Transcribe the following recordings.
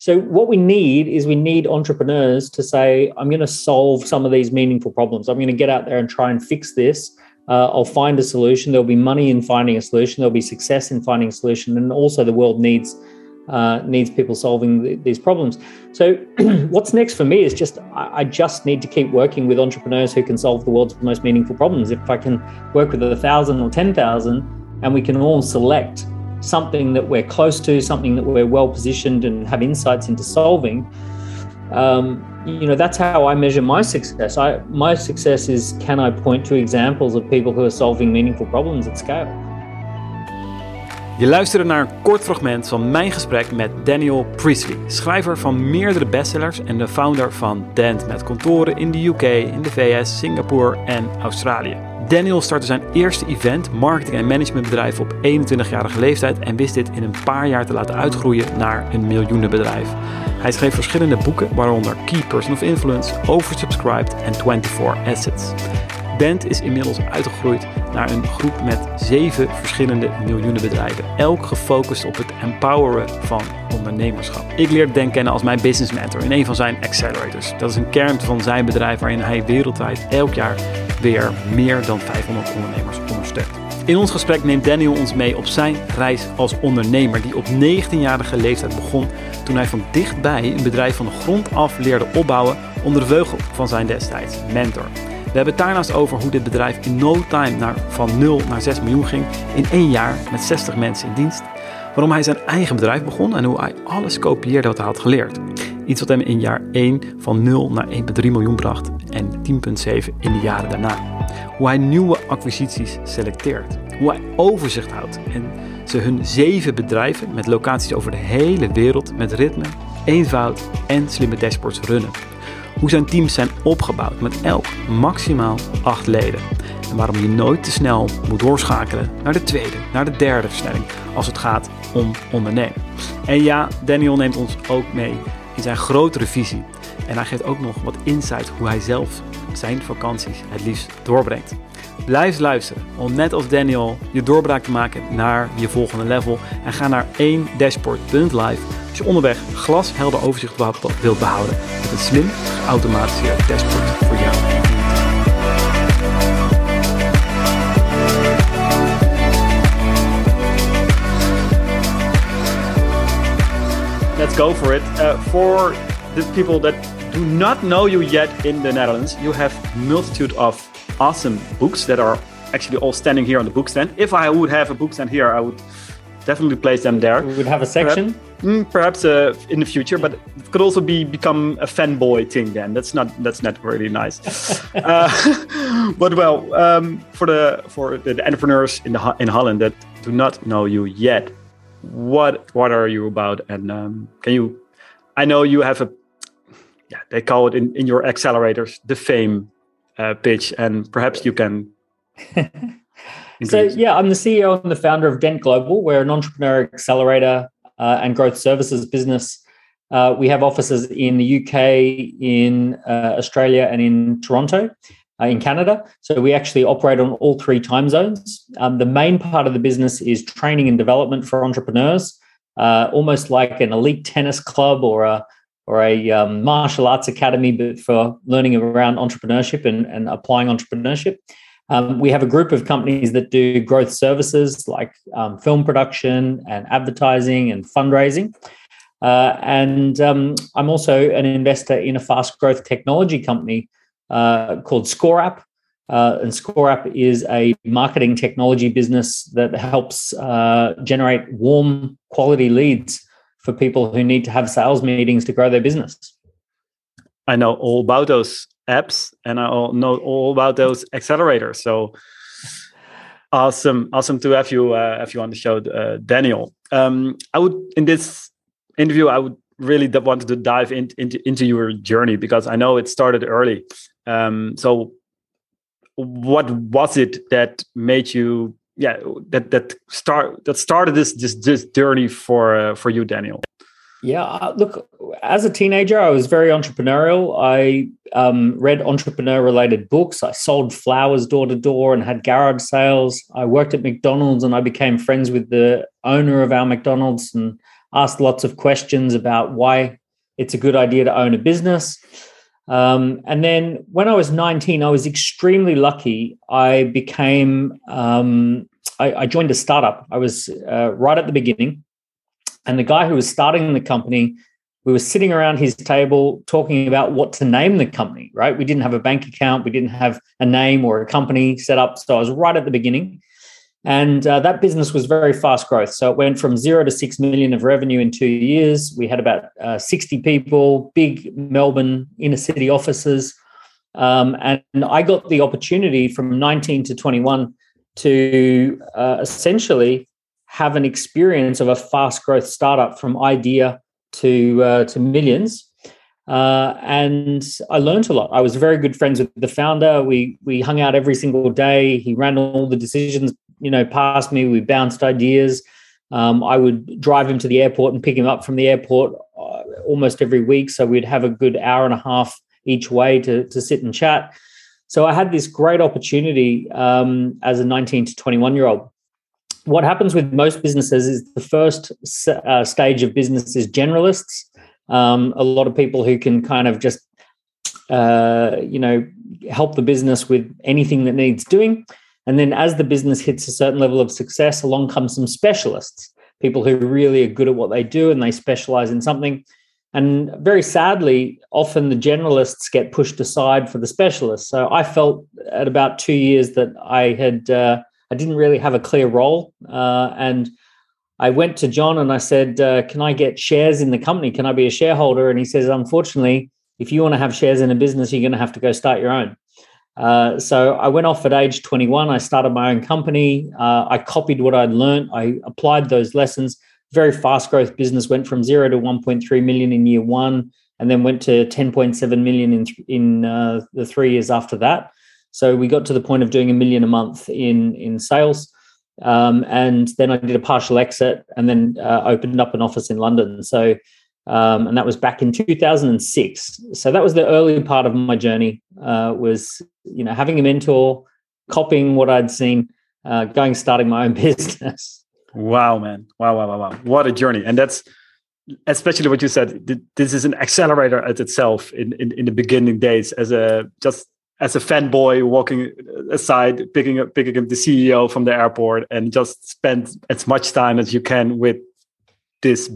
So what we need is we need entrepreneurs to say, I'm going to solve some of these meaningful problems. I'm going to get out there and try and fix this. Uh, I'll find a solution. There'll be money in finding a solution. There'll be success in finding a solution, and also the world needs uh, needs people solving th- these problems. So, what's next for me is just I, I, just need to keep working with entrepreneurs who can solve the world's most meaningful problems. If I can work with a thousand or ten thousand, and we can all select something that we're close to, something that we're well positioned and have insights into solving, um, you know, that's how I measure my success. I, my success is can I point to examples of people who are solving meaningful problems at scale? Je luisterde naar een kort fragment van mijn gesprek met Daniel Priestley, schrijver van meerdere bestsellers en de founder van Dent met kantoren in de UK, in de VS, Singapore en Australië. Daniel startte zijn eerste event, marketing en managementbedrijf op 21-jarige leeftijd en wist dit in een paar jaar te laten uitgroeien naar een miljoenenbedrijf. Hij schreef verschillende boeken, waaronder Key Person of Influence, Oversubscribed en 24 Assets. Band is inmiddels uitgegroeid naar een groep met zeven verschillende miljoenen bedrijven, elk gefocust op het empoweren van ondernemerschap. Ik leerde Dan kennen als mijn business mentor in een van zijn accelerators. Dat is een kern van zijn bedrijf waarin hij wereldwijd elk jaar weer meer dan 500 ondernemers ondersteunt. In ons gesprek neemt Daniel ons mee op zijn reis als ondernemer, die op 19-jarige leeftijd begon toen hij van dichtbij een bedrijf van de grond af leerde opbouwen onder de vleugel van zijn destijds mentor. We hebben het daarnaast over hoe dit bedrijf in no time naar, van 0 naar 6 miljoen ging in één jaar met 60 mensen in dienst. Waarom hij zijn eigen bedrijf begon en hoe hij alles kopieerde wat hij had geleerd. Iets wat hem in jaar 1 van 0 naar 1,3 miljoen bracht en 10,7 in de jaren daarna. Hoe hij nieuwe acquisities selecteert. Hoe hij overzicht houdt en ze hun zeven bedrijven met locaties over de hele wereld met ritme, eenvoud en slimme dashboards runnen hoe zijn teams zijn opgebouwd met elk maximaal acht leden. En waarom je nooit te snel moet doorschakelen naar de tweede, naar de derde versnelling als het gaat om ondernemen. En ja, Daniel neemt ons ook mee in zijn grotere visie. En hij geeft ook nog wat insight hoe hij zelf zijn vakanties het liefst doorbrengt. Blijf luisteren om net als Daniel je doorbraak te maken naar je volgende level. En ga naar 1dashboard.live als je onderweg glashelder overzicht wilt behouden met een slim geautomatiseerd dashboard voor jou. Let's go for it. Uh, for the people that do not know you yet in the Netherlands, you have multitude of awesome books that are actually all standing here on the book stand. If I would have a book stand here, I would definitely place them there. We would have a section. Perhaps, mm, perhaps uh, in the future, but it could also be become a fanboy thing. Then that's not that's not really nice. uh, but well, um, for the for the entrepreneurs in the in Holland that do not know you yet, what what are you about? And um, can you? I know you have a yeah they call it in, in your accelerators the fame uh, pitch, and perhaps you can. so yeah, I'm the CEO and the founder of Dent Global. We're an entrepreneur accelerator uh, and growth services business. Uh, we have offices in the UK, in uh, Australia, and in Toronto, uh, in Canada. So we actually operate on all three time zones. Um, the main part of the business is training and development for entrepreneurs, uh, almost like an elite tennis club or a or a um, martial arts academy, but for learning around entrepreneurship and, and applying entrepreneurship. Um, we have a group of companies that do growth services like um, film production and advertising and fundraising. Uh, and um, I'm also an investor in a fast growth technology company uh, called ScoreApp. Uh, and ScoreApp is a marketing technology business that helps uh, generate warm quality leads for people who need to have sales meetings to grow their business. I know all about those apps and I know all about those accelerators. So awesome, awesome to have you uh, have you on the show, uh, Daniel. Um, I would in this interview, I would really wanted to dive in, into into your journey because I know it started early. Um, so, what was it that made you yeah that that start that started this this this journey for uh, for you daniel yeah uh, look as a teenager i was very entrepreneurial i um, read entrepreneur related books i sold flowers door to door and had garage sales i worked at mcdonald's and i became friends with the owner of our mcdonald's and asked lots of questions about why it's a good idea to own a business. Um, and then when I was 19, I was extremely lucky. I became, um, I, I, joined a startup. I was uh, right at the beginning. And the guy who was starting the company, we were sitting around his table talking about what to name the company, right? We didn't have a bank account, we didn't have a name or a company set up. So I was right at the beginning. And uh, that business was very fast growth. So it went from zero to six million of revenue in two years. We had about uh, 60 people, big Melbourne inner city offices. Um, and I got the opportunity from 19 to 21 to uh, essentially have an experience of a fast growth startup from idea to uh, to millions. Uh, and I learned a lot. I was very good friends with the founder. We we hung out every single day. He ran all the decisions, you know, past me. We bounced ideas. Um, I would drive him to the airport and pick him up from the airport uh, almost every week. So we'd have a good hour and a half each way to to sit and chat. So I had this great opportunity um, as a 19 to 21 year old what happens with most businesses is the first uh, stage of business is generalists. Um, a lot of people who can kind of just, uh, you know, help the business with anything that needs doing. And then as the business hits a certain level of success, along comes some specialists, people who really are good at what they do and they specialize in something. And very sadly, often the generalists get pushed aside for the specialists. So I felt at about two years that I had uh, I didn't really have a clear role. Uh, and I went to John and I said, uh, Can I get shares in the company? Can I be a shareholder? And he says, Unfortunately, if you want to have shares in a business, you're going to have to go start your own. Uh, so I went off at age 21. I started my own company. Uh, I copied what I'd learned. I applied those lessons. Very fast growth business went from zero to 1.3 million in year one, and then went to 10.7 million in in uh, the three years after that. So we got to the point of doing a million a month in in sales. Um, and then I did a partial exit and then uh, opened up an office in London. So, um, and that was back in 2006. So that was the early part of my journey. Uh, was you know having a mentor, copying what I'd seen, uh, going starting my own business. Wow, man! Wow, wow, wow, wow! What a journey! And that's especially what you said. This is an accelerator at itself in in, in the beginning days as a just as a fanboy walking aside, picking up picking up the CEO from the airport, and just spend as much time as you can with this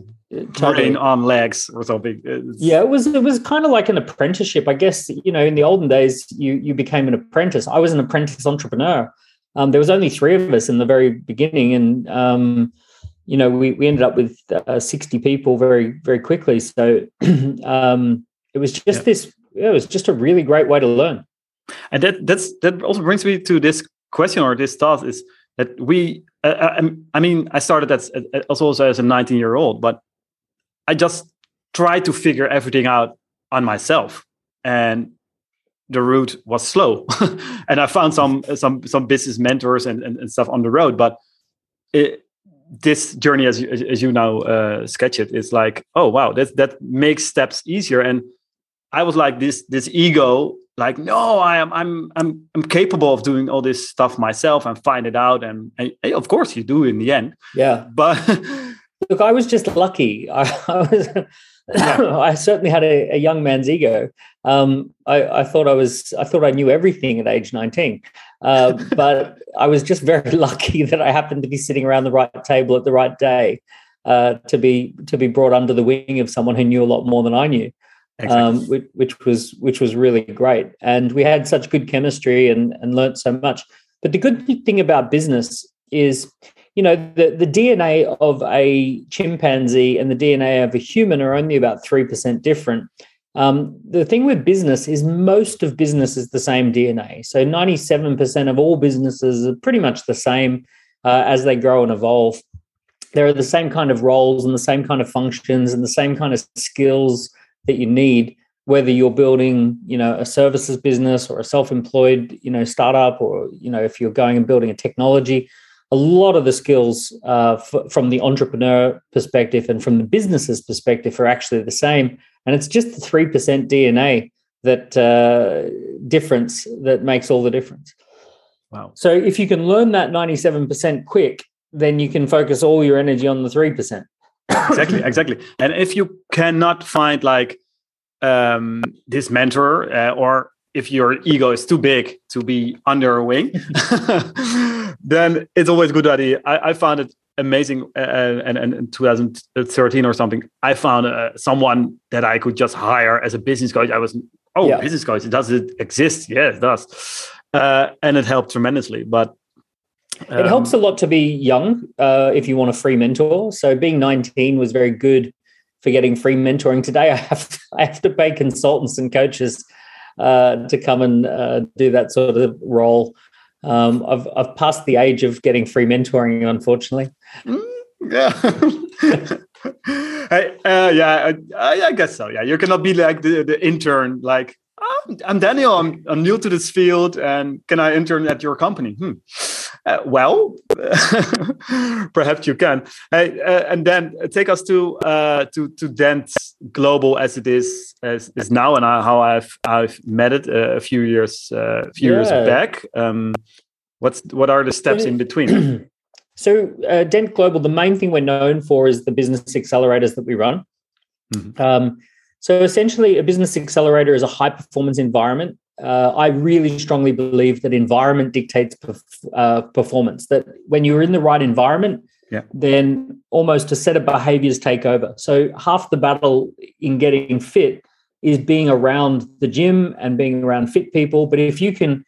brain on legs or something. It's... yeah, it was it was kind of like an apprenticeship, I guess. You know, in the olden days, you you became an apprentice. I was an apprentice entrepreneur. Um, there was only three of us in the very beginning, and um, you know, we we ended up with uh, sixty people very very quickly. So um, it was just yeah. this. Yeah, it was just a really great way to learn and that that's that also brings me to this question or this thought is that we uh, um, I mean I started as also as a 19 year old but I just tried to figure everything out on myself. And the route was slow. And I found some some some business mentors and, and, and stuff on the road but it, this journey as you, as you now uh, sketch it is like oh wow that that makes steps easier. And I was like this this ego like no i am i'm i'm i'm capable of doing all this stuff myself and find it out. And, and of course you do in the end. Yeah. But look i was just lucky. I, I was yeah. i certainly had a, a young man's ego. Um, I, I, thought i was i thought i knew everything at age 19 uh, but i was just very lucky that i happened to be sitting around the right table at the right day uh, to be to be brought under the wing of someone who knew a lot more than i knew Exactly. Um, which, which, was which was really great, and we had such good chemistry and and learned so much. But the good thing about business is, you know, the the DNA of a chimpanzee and the DNA of a human are only about three percent different. Um, the thing with business is most of business is the same DNA. So ninety seven percent of all businesses are pretty much the same uh, as they grow and evolve. There are the same kind of roles and the same kind of functions and the same kind of skills that you need whether you're building you know a services business or a self-employed you know startup or you know if you're going and building a technology a lot of the skills uh, f- from the entrepreneur perspective and from the business's perspective are actually the same. And it's just the 3% dna that uh, difference that makes all the difference. Wow. So if you can learn that 97% quick then you can focus all your energy on the 3% exactly, exactly. And if you cannot find like um, this mentor, uh, or if your ego is too big to be under a wing, then it's always a good idea. I, I found it amazing uh, and, and in 2013 or something i found uh, someone that i could just hire as a business coach i was oh yeah. business coach does it exist yeah it does uh, and it helped tremendously but um, it helps a lot to be young uh, if you want a free mentor. So being 19 was very good for getting free mentoring. Today, I have to, I have to pay consultants and coaches uh, to come and uh, do that sort of role. Um, I've I've passed the age of getting free mentoring, unfortunately. Mm, yeah. hey, uh, yeah, I, I, guess so. Yeah, you cannot be like the, the intern, like oh, I'm Daniel. I'm I'm new to this field, and can I intern at your company? Hmm. Uh, well, perhaps you can. Hey, uh, and then take us to uh, to to Dent Global as it is as is now, and how I've I've met it uh, a few years uh, a few yeah. years back. Um, what's what are the steps in between? so, uh, Dent Global, the main thing we're known for is the business accelerators that we run. Mm -hmm. um, so essentially, a business accelerator is a high performance environment uh, I really strongly believe that environment dictates perf- uh, performance. That when you're in the right environment, yeah. then almost a set of behaviors take over. So half the battle in getting fit is being around the gym and being around fit people. But if you can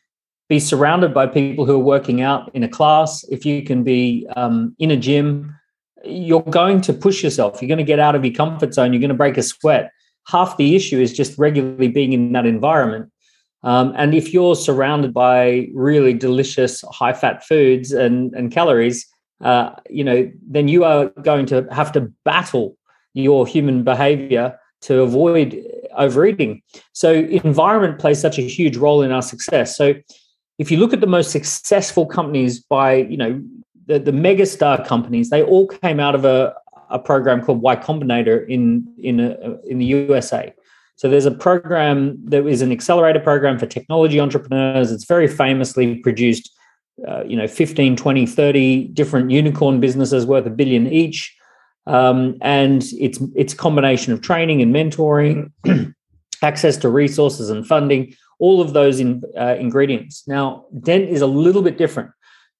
be surrounded by people who are working out in a class, if you can be um, in a gym, you're going to push yourself. You're going to get out of your comfort zone. You're going to break a sweat. Half the issue is just regularly being in that environment. Um, and if you're surrounded by really delicious high fat foods and, and calories, uh, you know, then you are going to have to battle your human behavior to avoid overeating. So environment plays such a huge role in our success. So if you look at the most successful companies by, you know, the, the megastar companies, they all came out of a, a program called Y Combinator in in a, in the USA. So there's a program that is an accelerator program for technology entrepreneurs. It's very famously produced, uh, you know, 15, 20, 30 different unicorn businesses worth a billion each. Um, and it's it's a combination of training and mentoring, access to resources and funding, all of those in, uh, ingredients. Now, Dent is a little bit different.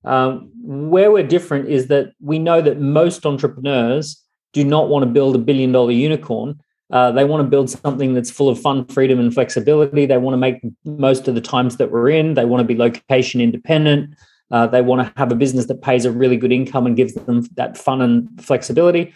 Um, where we're different is that we know that most entrepreneurs do not want to build a billion dollar unicorn uh, they want to build something that's full of fun, freedom, and flexibility. They want to make most of the times that we're in. They want to be location independent. Uh, they want to have a business that pays a really good income and gives them that fun and flexibility.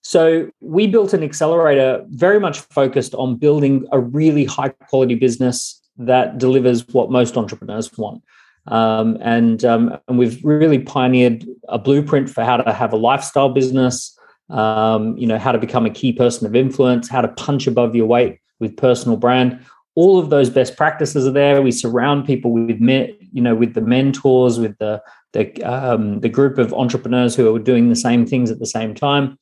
So we built an accelerator very much focused on building a really high quality business that delivers what most entrepreneurs want. Um, and, um, and we've really pioneered a blueprint for how to have a lifestyle business, um, you know, how to become a key person of influence, how to punch above your weight with personal brand. All of those best practices are there. We surround people with, you know, with the mentors, with the the um, the group of entrepreneurs who are doing the same things at the same time,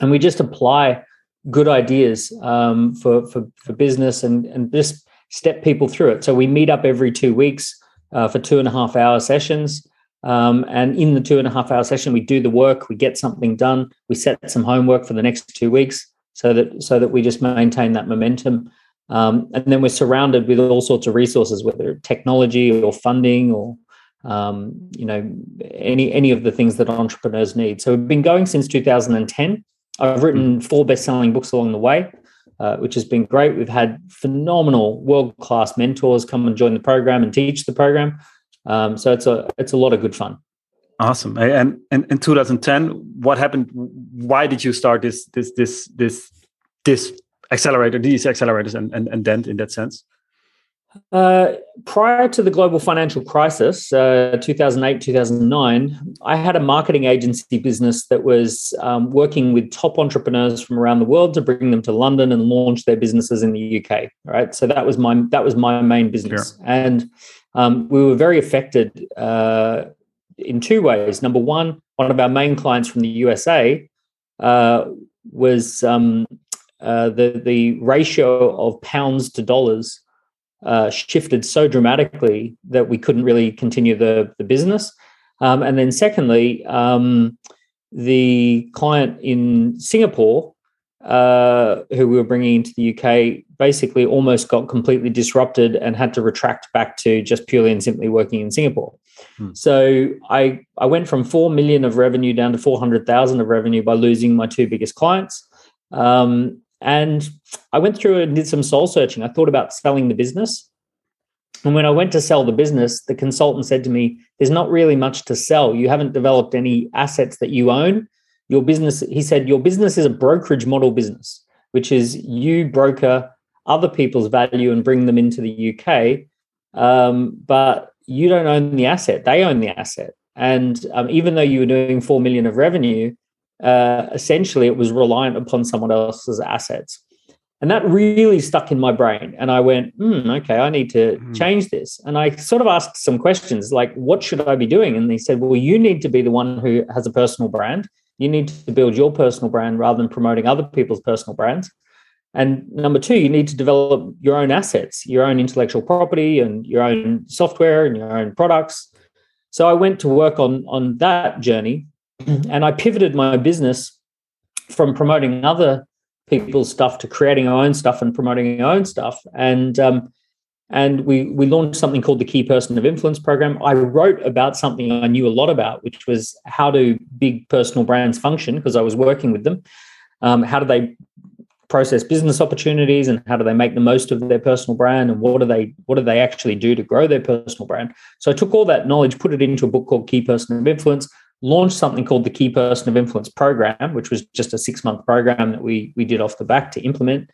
and we just apply good ideas um, for for for business and and just step people through it. So we meet up every two weeks uh, for two and a half hour sessions. Um, and in the two and a half hour session, we do the work, we get something done, we set some homework for the next two weeks, so that so that we just maintain that momentum. Um, and then we're surrounded with all sorts of resources, whether technology or funding or um, you know any any of the things that entrepreneurs need. So we've been going since 2010. I've written four best-selling books along the way, uh, which has been great. We've had phenomenal world-class mentors come and join the program and teach the program. Um, so it's a it's a lot of good fun. Awesome. And, and in 2010, what happened? Why did you start this this this this this accelerator, these accelerators, and and, and Dent in that sense? Uh, prior to the global financial crisis, uh, 2008, 2009, I had a marketing agency business that was um, working with top entrepreneurs from around the world to bring them to London and launch their businesses in the UK. Right, so that was my that was my main business, sure. and um, we were very affected uh, in two ways. Number one, one of our main clients from the USA uh, was um, uh, the the ratio of pounds to dollars uh, shifted so dramatically that we couldn't really continue the the business. Um, and then secondly, um, the client in Singapore, uh, who we were bringing into the UK, basically almost got completely disrupted and had to retract back to just purely and simply working in Singapore. Hmm. So I I went from four million of revenue down to four hundred thousand of revenue by losing my two biggest clients. Um, and I went through and did some soul searching. I thought about selling the business. And when I went to sell the business, the consultant said to me, There's not really much to sell. You haven't developed any assets that you own. Your business, he said, your business is a brokerage model business, which is you broker other people's value and bring them into the UK. Um, but you don't own the asset, they own the asset. And um, even though you were doing 4 million of revenue, uh, essentially it was reliant upon someone else's assets. And that really stuck in my brain. And I went, hmm, okay, I need to mm. change this. And I sort of asked some questions like, what should I be doing? And they said, well, you need to be the one who has a personal brand. You need to build your personal brand rather than promoting other people's personal brands. And number two, you need to develop your own assets, your own intellectual property and your own software and your own products. So I went to work on, on that journey and I pivoted my business from promoting other people's stuff to creating our own stuff and promoting our own stuff. And um, and we we launched something called the Key Person of Influence program. I wrote about something I knew a lot about, which was how do big personal brands function because I was working with them. Um, how do they process business opportunities and how do they make the most of their personal brand and what do they what do they actually do to grow their personal brand so i took all that knowledge put it into a book called key person of influence launched something called the Key Person of Influence program, which was just a six month program that we we did off the back to implement,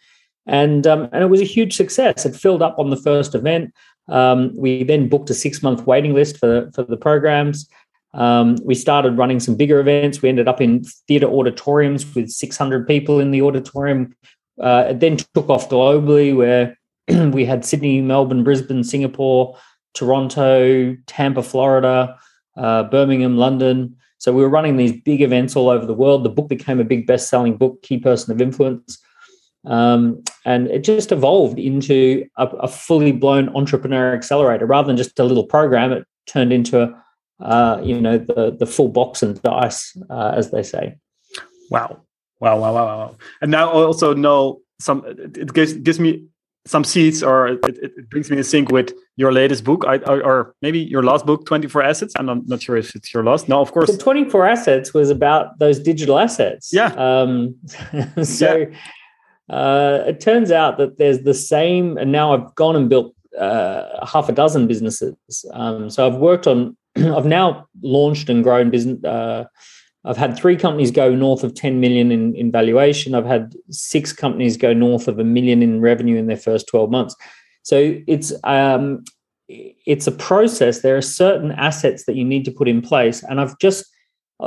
and um, and it was a huge success. It filled up on the first event. Um, we then booked a six month waiting list for for the programs. Um, we started running some bigger events. We ended up in theatre auditoriums with 600 people in the auditorium. Uh, it then took off globally, where we had Sydney, Melbourne, Brisbane, Singapore, Toronto, Tampa, Florida uh, Birmingham, London. So we were running these big events all over the world. The book became a big best-selling book, Key Person of Influence, um, and it just evolved into a, a, fully blown entrepreneur accelerator. Rather than just a little program, it turned into a uh, you know the the full box and dice, uh, as they say. Wow. Wow, wow, wow, wow. And now I also know some it gives gives me some seeds or it, it, brings me in sync with your latest book I, or, or, maybe your last book 24 assets i'm not, not sure if it's your last no of course 24 assets was about those digital assets yeah um, so yeah. Uh, it turns out that there's the same and now i've gone and built uh, half a dozen businesses um, so i've worked on i've now launched and grown business uh, I've had three companies go north of 10 million in, in valuation. I've had six companies go north of a million in revenue in their first 12 months. So it's um, it's a process. There are certain assets that you need to put in place, and I've just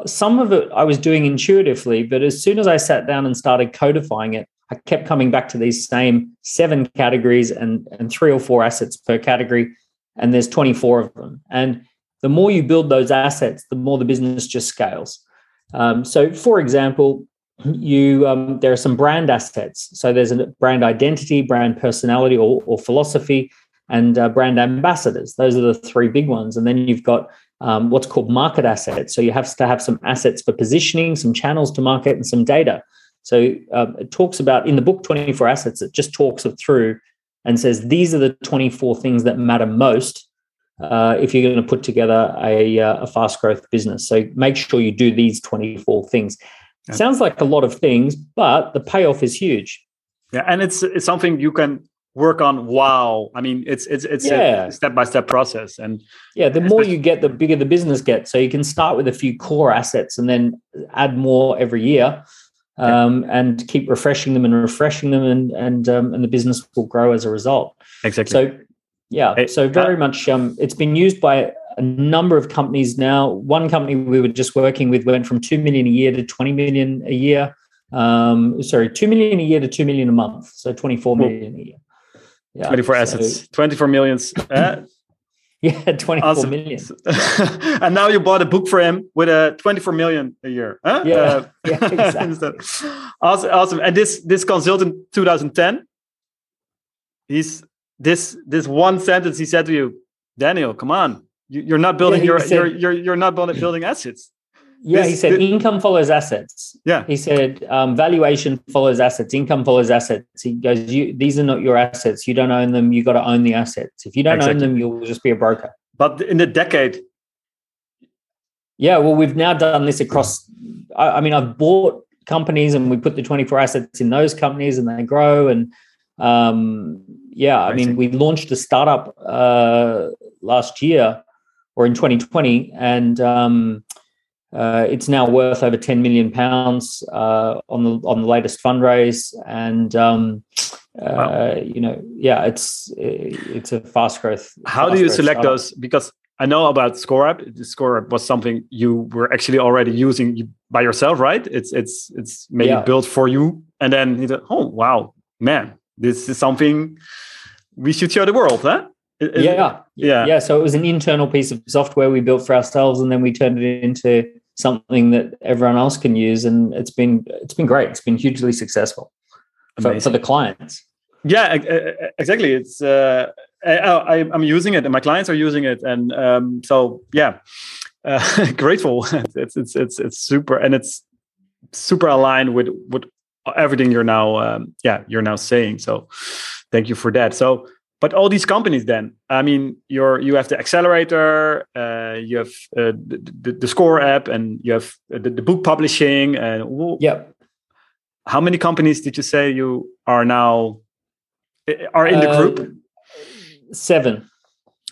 some of it I was doing intuitively, but as soon as I sat down and started codifying it, I kept coming back to these same seven categories and and three or four assets per category, and there's 24 of them. And the more you build those assets, the more the business just scales. Um, so, for example, you um, there are some brand assets. So there's a brand identity, brand personality, or, or philosophy, and uh, brand ambassadors. Those are the three big ones. And then you've got um, what's called market assets. So you have to have some assets for positioning, some channels to market, and some data. So um, it talks about in the book 24 assets. It just talks it through and says these are the 24 things that matter most uh, if you're going to put together a, uh, a fast growth business. So make sure you do these 24 things. Yeah. Sounds like a lot of things, but the payoff is huge. Yeah, and it's it's something you can work on wow i mean it's it's it's yeah. a step by step process and yeah the more you get the bigger the business gets so you can start with a few core assets and then add more every year um, and keep refreshing them and refreshing them and and um, and the business will grow as a result exactly so yeah, so very much um, it's been used by a number of companies now. One company we were just working with went from two million a year to twenty million a year. Um, sorry, two million a year to two million a month. So twenty-four million a year. Yeah, twenty-four so, assets, twenty-four millions. Uh, yeah, twenty-four awesome. million. and now you bought a book for him with a twenty-four million a year. Huh? Yeah, uh, yeah exactly. awesome, awesome. And this this consultant, two thousand ten. He's this this one sentence he said to you, Daniel, come on, you, are not building yeah, your said, you're, you're you're not building assets. Yeah, this, he said this, income follows assets. Yeah, he said um, valuation follows assets. Income follows assets. He goes, "You these are not your assets. You don't own them. You got to own the assets. If you don't exactly. own them, you'll just be a broker." But in the decade, yeah, well, we've now done this across. I, I mean, I've bought companies and we put the 24 assets in those companies and they grow and um, yeah, I mean, we launched a startup uh, last year or in 2020, and um, uh, it's now worth over 10 million pounds uh, on the on the latest fundraise. And um, uh, wow. you know, yeah, it's it's a fast growth. How fast do you select startup. those? Because I know about ScoreApp. The ScoreApp was something you were actually already using by yourself, right? It's it's it's maybe yeah. built for you, and then you oh wow, man, this is something we should show the world, huh? yeah, yeah, yeah. So it was an internal piece of software we built for ourselves, and then we turned it into something that everyone else can use, and it's been it's been great. It's been hugely successful for, for, the clients. Yeah, exactly. It's uh, I, am using it, and my clients are using it, and um, so yeah, uh, grateful. it's it's it's it's super, and it's super aligned with with everything you're now um, yeah you're now saying so thank you for that so but all these companies then i mean you're you have the accelerator uh, you have uh, the, the, the, ScoreApp and you have the, the book publishing and yeah how many companies did you say you are now are in the group? uh, seven.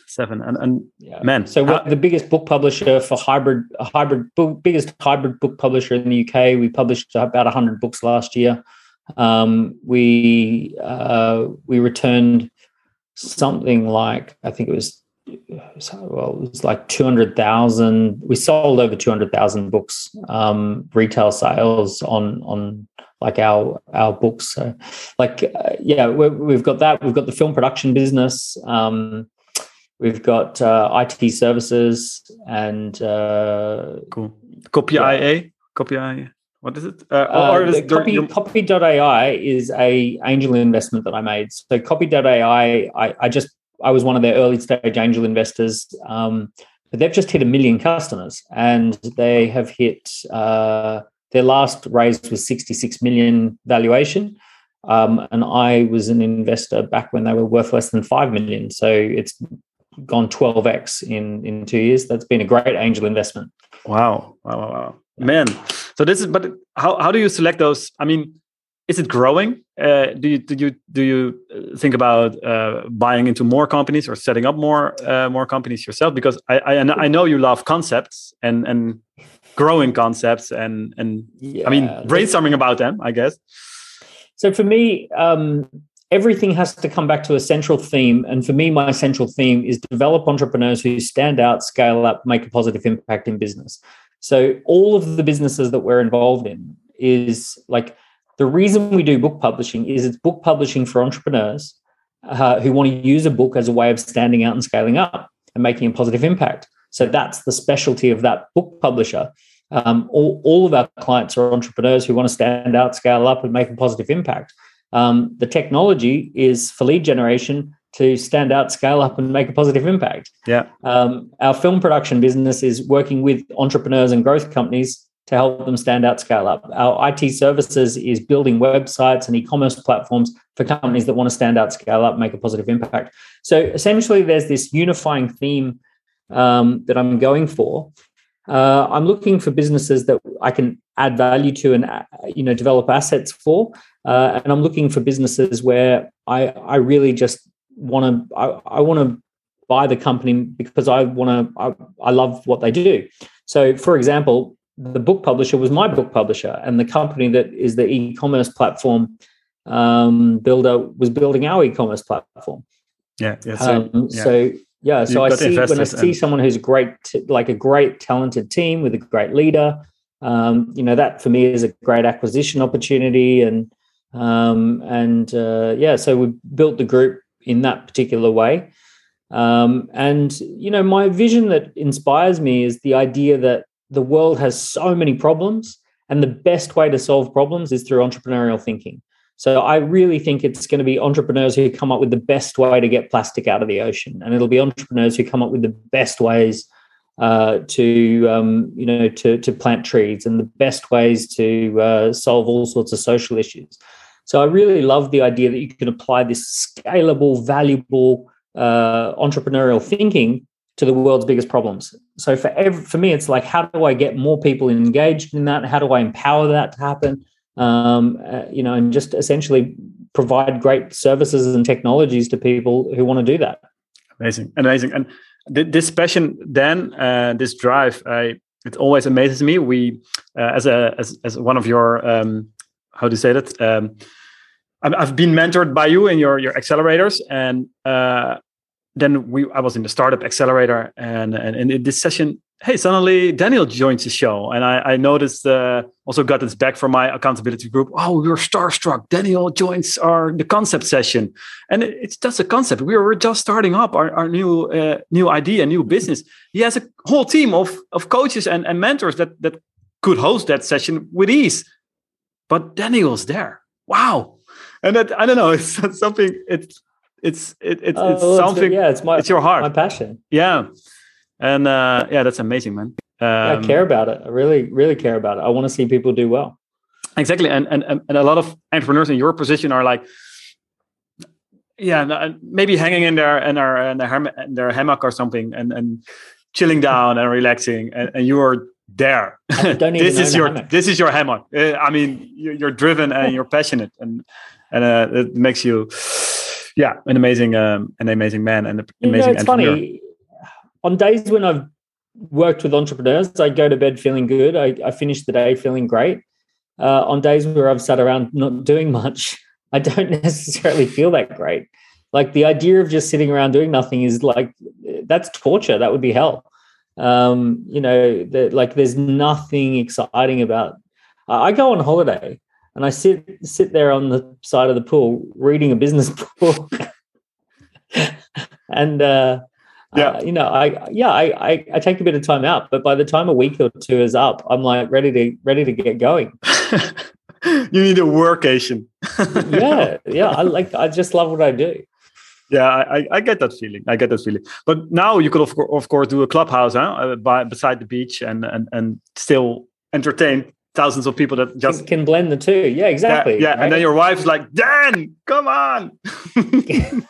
Seven. And, and yeah. man so we're the biggest book publisher for hybrid hybrid book biggest hybrid book publisher in the uk we published about 100 books last year. Um, we uh, we returned something like i think it was well it was like 200000 we sold over 200000 books um, retail sales on on like our our books so like uh, yeah we have got that we've got the film production business um, We've got uh, IT services and uh, cool. Copy yeah. IA, Copy IA. What is it? Uh, uh, or is copy, your... Copy.ai is a angel investment that I made. So Copy.ai, I, I just I was one of their early stage angel investors. Um, but they've just hit a million customers, and they have hit uh, their last raise was 66 million valuation. Um, and I was an investor back when they were worth less than five million. So it's gone 12x in in two years. That's been a great angel investment. Wow, wow, wow, wow. man. So this is, but how how do you select those? I mean, is it growing? Uh, do you do you do you uh, think about uh, buying into more companies or setting up more uh, more companies yourself? Because I, I I know you love concepts and and growing concepts and and yeah, I mean brainstorming about them. I guess. So for me, um, everything has to come back to a central theme. And for me, my central theme is develop entrepreneurs who stand out, scale up, make a positive impact in business. So all of the businesses that we're involved in is like the reason we do book publishing is it's book publishing for entrepreneurs uh, who want to use a book as a way of standing out and scaling up and making a positive impact. So that's the specialty of that book publisher. Um, all, all of our clients are entrepreneurs who want to stand out, scale up, and make a positive impact. Um, the technology is for lead generation to stand out, scale up, and make a positive impact. Yeah. Um, our film production business is working with entrepreneurs and growth companies to help them stand out, scale up. Our IT services is building websites and e-commerce platforms for companies that want to stand out, scale up, make a positive impact. So essentially, there's this unifying theme um, that I'm going for. Uh, I'm looking for businesses that I can add value to and uh, you know develop assets for. Uh, and I'm looking for businesses where I I really just want to I, I want to buy the company because I want to I, I love what they do. So, for example, the book publisher was my book publisher, and the company that is the e-commerce platform um, builder was building our e-commerce platform. Yeah, yeah. So, um, yeah. so yeah, so I see when I see and... someone who's great, like a great talented team with a great leader, um, you know that for me is a great acquisition opportunity, and um, and uh, yeah, so we built the group in that particular way. Um, and you know, my vision that inspires me is the idea that the world has so many problems, and the best way to solve problems is through entrepreneurial thinking. So I really think it's going to be entrepreneurs who come up with the best way to get plastic out of the ocean, and it'll be entrepreneurs who come up with the best ways uh, to um, you know to to plant trees and the best ways to uh, solve all sorts of social issues. So I really love the idea that you can apply this scalable, valuable uh, entrepreneurial thinking to the world's biggest problems. So for every, for me, it's like how do I get more people engaged in that? How do I empower that to happen? Um, uh, you know, and just essentially provide great services and technologies to people who want to do that. Amazing, amazing, and this passion then uh, this drive I, it always amazes me. We uh, as a as, as one of your um, how do you say that? Um, I've been mentored by you in your your accelerators and uh, then we I was in the startup accelerator and, and in this session hey, suddenly Daniel joins the show. And I, I noticed, uh, also got this back from my accountability group. Oh, we are starstruck. Daniel joins our the concept session. And it, it's just a concept. We were just starting up our, our new uh, new idea, new business. He has a whole team of, of coaches and, and mentors that, that could host that session with ease. But Daniel's there. Wow. And that, I don't know, it's something, it's, it's, it, it, it's well, something, it's, yeah, it's my, it's your heart. My passion. Yeah and uh, yeah, that's amazing, man. Um, I care about it. I really, really care about it. I want to see people do well. Exactly, and and and a lot of entrepreneurs in your position are like, yeah, maybe hanging in there in their in their, in their hammock or something, and and chilling down and relaxing, and, and you are there. this is your hammock. this is your hammock. Uh, I mean, you're, you're driven and you're passionate, and and uh, it makes you, yeah, an amazing um, an amazing man and an amazing you know, it's entrepreneur. Funny on days when I've worked with entrepreneurs, I go to bed feeling good. I, I finish the day feeling great. Uh, on days where I've sat around not doing much, I don't necessarily feel that great. Like the idea of just sitting around doing nothing is like that's torture. That would be hell. Um, you know, the, like there's nothing exciting about. I go on holiday and I sit sit there on the side of the pool reading a business book, and uh, yeah uh, you know i yeah I, I, I take a bit of time out but by the time a week or two is up i'm like ready to ready to get going you need a workation yeah yeah i like i just love what i do yeah I, I get that feeling i get that feeling but now you could of, co- of course do a clubhouse huh? Uh, by beside the beach and and and still entertain thousands of people that just can blend the two yeah exactly yeah, yeah. Right? and then your wife's like dan come on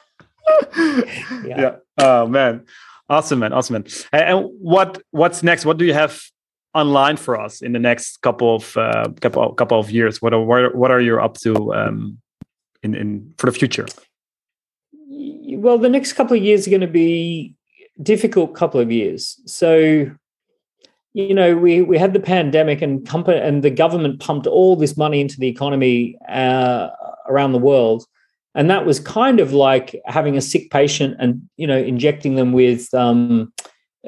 yeah. yeah. Oh man, awesome man, awesome man. And what what's next? What do you have online for us in the next couple of uh, couple couple of years? What are what are, you up to um, in in for the future? Well, the next couple of years are going to be difficult couple of years. So you know we we had the pandemic and company and the government pumped all this money into the economy uh, around the world and that was kind of like having a sick patient and you know injecting them with um,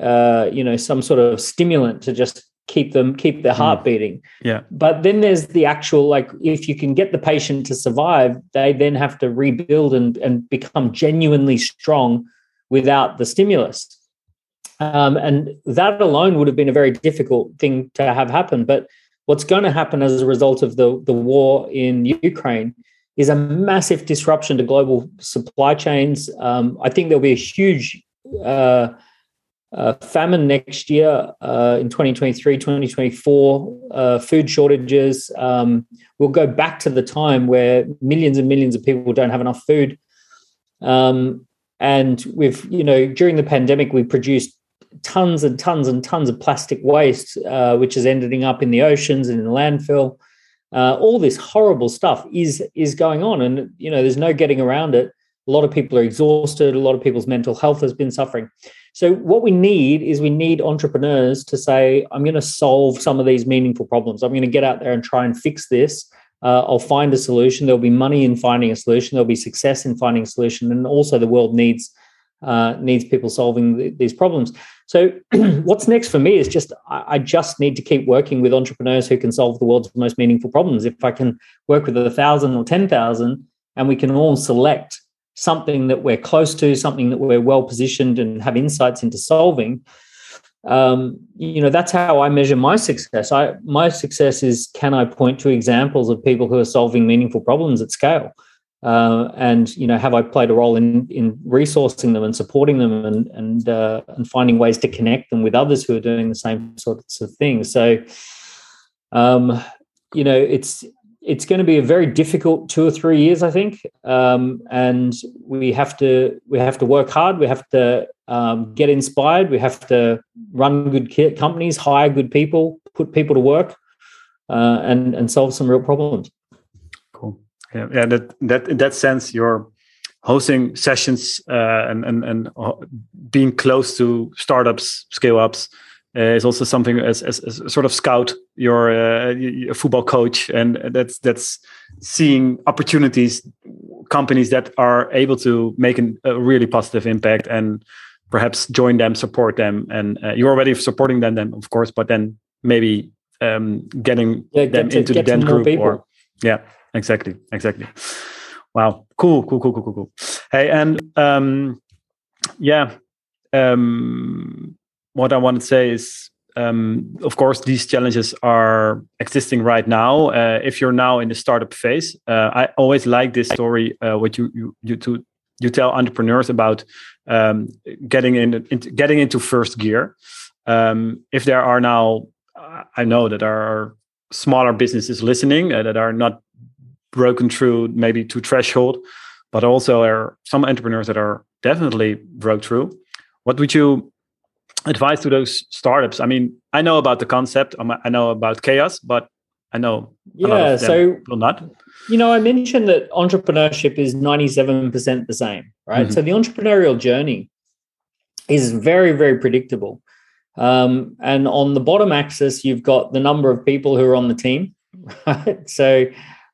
uh, you know some sort of stimulant to just keep them keep their heart mm. beating. Yeah. But then there's the actual like if you can get the patient to survive they then have to rebuild and and become genuinely strong without the stimulus. Um, and that alone would have been a very difficult thing to have happen. But what's going to happen as a result of the the war in ukraine is a massive disruption to global supply chains. Um, I think there'll be a huge uh, uh, famine next year uh, in 2023, 2024, uh, food shortages. Um, we'll go back to the time where millions and millions of people don't have enough food. Um, and we've, you know, during the pandemic, we produced tons and tons and tons of plastic waste, uh, which is ending up in the oceans and in the landfill uh, all this horrible stuff is is going on and you know there's no getting around it. A lot of people are exhausted. A lot of people's mental health has been suffering. So what we need is we need entrepreneurs to say i'm going to solve some of these meaningful problems. I'm going to get out there and try and fix this. Uh, i'll find a solution. There'll be money in finding a solution. There'll be success in finding a solution. And also the world needs uh, needs people solving th- these problems so what's next for me is just I, just need to keep working with entrepreneurs who can solve the world's most meaningful problems. If I can work with a thousand or ten thousand, and we can all select something that we're close to, something that we're well positioned and have insights into solving. Um, you know, that's how I measure my success. I my success is can I point to examples of people who are solving meaningful problems at scale. Uh, and you know, have I played a role in in resourcing them and supporting them and and uh, and finding ways to connect them with others who are doing the same sorts of things? So, um, you know, it's it's going to be a very difficult two or three years, I think, um, and we have to we have to work hard. We have to um, get inspired. We have to run good companies, hire good people, put people to work, uh, and and solve some real problems yeah, yeah that that in that sense you're hosting sessions uh, and and and uh, being close to startups scale ups uh, is also something as, as, as sort of scout you're uh, a football coach. And that's that's seeing opportunities companies that are able to make an, a really positive impact and perhaps join them support them. And uh, you're already supporting them then of course but then maybe um, getting yeah, them to, into the Dent group people. or yeah exactly exactly wow cool cool cool cool cool cool hey and um yeah um what i want to say is um, of course, these challenges are existing right now. Uh, if you're now in the startup phase, uh, I always like this story. Uh, what you you you to you tell entrepreneurs about um, getting in, in, getting into first gear. Um, if there are now, I know that there are smaller businesses listening uh, that are not broken through maybe to threshold, but also are some entrepreneurs that are definitely broke through. What would you advise to those startups? I mean, I know about the concept, um, I know about chaos, but I know yeah. so will not. You know, I mentioned that entrepreneurship is ninety-seven percent the same, right? Mm-hmm. So the entrepreneurial journey is very, very predictable. Um, and on the bottom axis, you've got the number of people who are on the team, right? So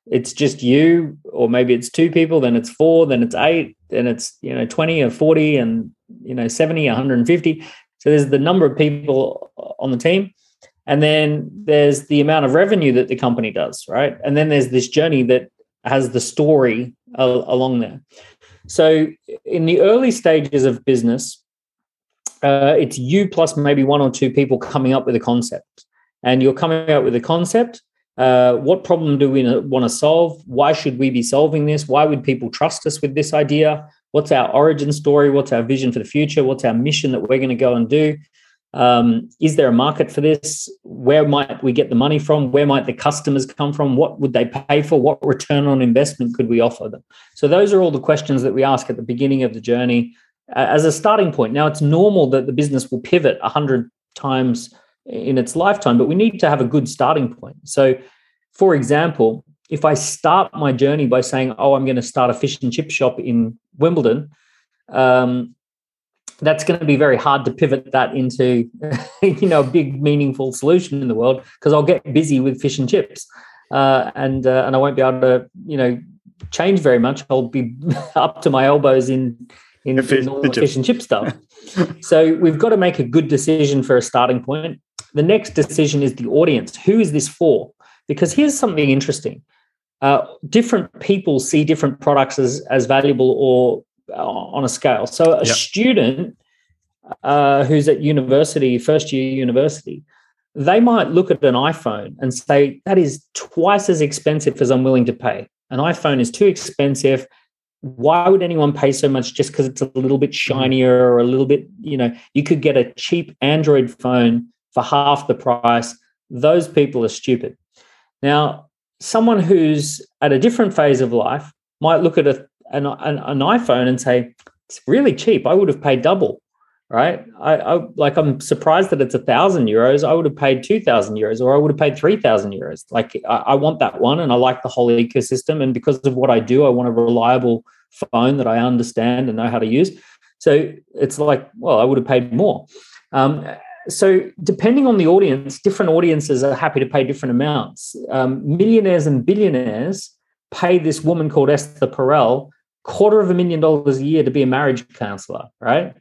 it's just you or maybe it's two people then it's four then it's eight then it's you know 20 or 40 and you know 70 150 so there's the number of people on the team. And then there's the amount of revenue that the company does right? And then there's this journey that has the story along there. So in the early stages of business uh, it's you plus maybe one or two people coming up with a concept. And you're coming up with a concept uh, what problem do we want to solve? Why should we be solving this? Why would people trust us with this idea? What's our origin story? What's our vision for the future? What's our mission that we're going to go and do? Um, is there a market for this? Where might we get the money from? Where might the customers come from? What would they pay for? What return on investment could we offer them? So, those are all the questions that we ask at the beginning of the journey as a starting point. Now, it's normal that the business will pivot 100 times in its lifetime, but we need to have a good starting point. So, for example, if I start my journey by saying, "Oh, I'm going to start a fish and chip shop in Wimbledon," um, that's going to be very hard to pivot that into, you know, a big meaningful solution in the world because I'll get busy with fish and chips, uh, and uh, and I won't be able to, you know, change very much. I'll be up to my elbows in in, in all the fish and chip stuff. so we've got to make a good decision for a starting point. The next decision is the audience. Who is this for? Because here's something interesting. Uh, different people see different products as, as valuable or uh, on a scale. So a yep. student uh, who's at university, first year university, they might look at an iPhone and say, that is twice as expensive as I'm willing to pay. An iPhone is too expensive. Why would anyone pay so much just because it's a little bit mm-hmm. shinier or a little bit, you know, you could get a cheap Android phone for half the price. Those people are stupid. Now, someone who's at a different phase of life might look at a, an, an, an iPhone and say, it's really cheap. I would have paid double, right? I, I like I'm surprised that it's a thousand euros. I would have paid two thousand euros, or I would have paid three thousand euros. Like I, I, want that one, and I like the whole ecosystem. And because of what I do, I want a reliable phone that I understand and know how to use. So it's like, well, I would have paid more. Um, so depending on the audience different audiences are happy to pay different amounts. Um, millionaires and billionaires pay this woman called esther perel quarter of a million dollars a year to be a marriage counselor right?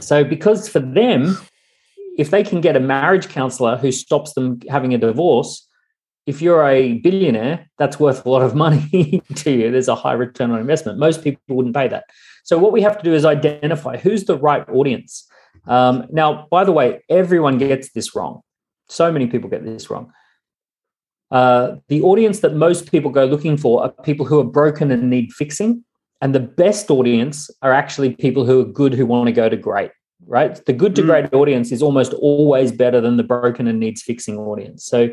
So because for them if they can get a marriage counselor who stops them having a divorce if you're a billionaire that's worth a lot of money to you. There's a high return on investment. Most people wouldn't pay that. So what we have to do is identify who's the right audience um, now, by the way, everyone gets this wrong. So many people get this wrong. uh, the audience that most people go looking for are people who are broken and need fixing. And the best audience are actually people who are good who want to go to great, right? The good to mm. great audience is almost always better than the broken and needs fixing audience. So,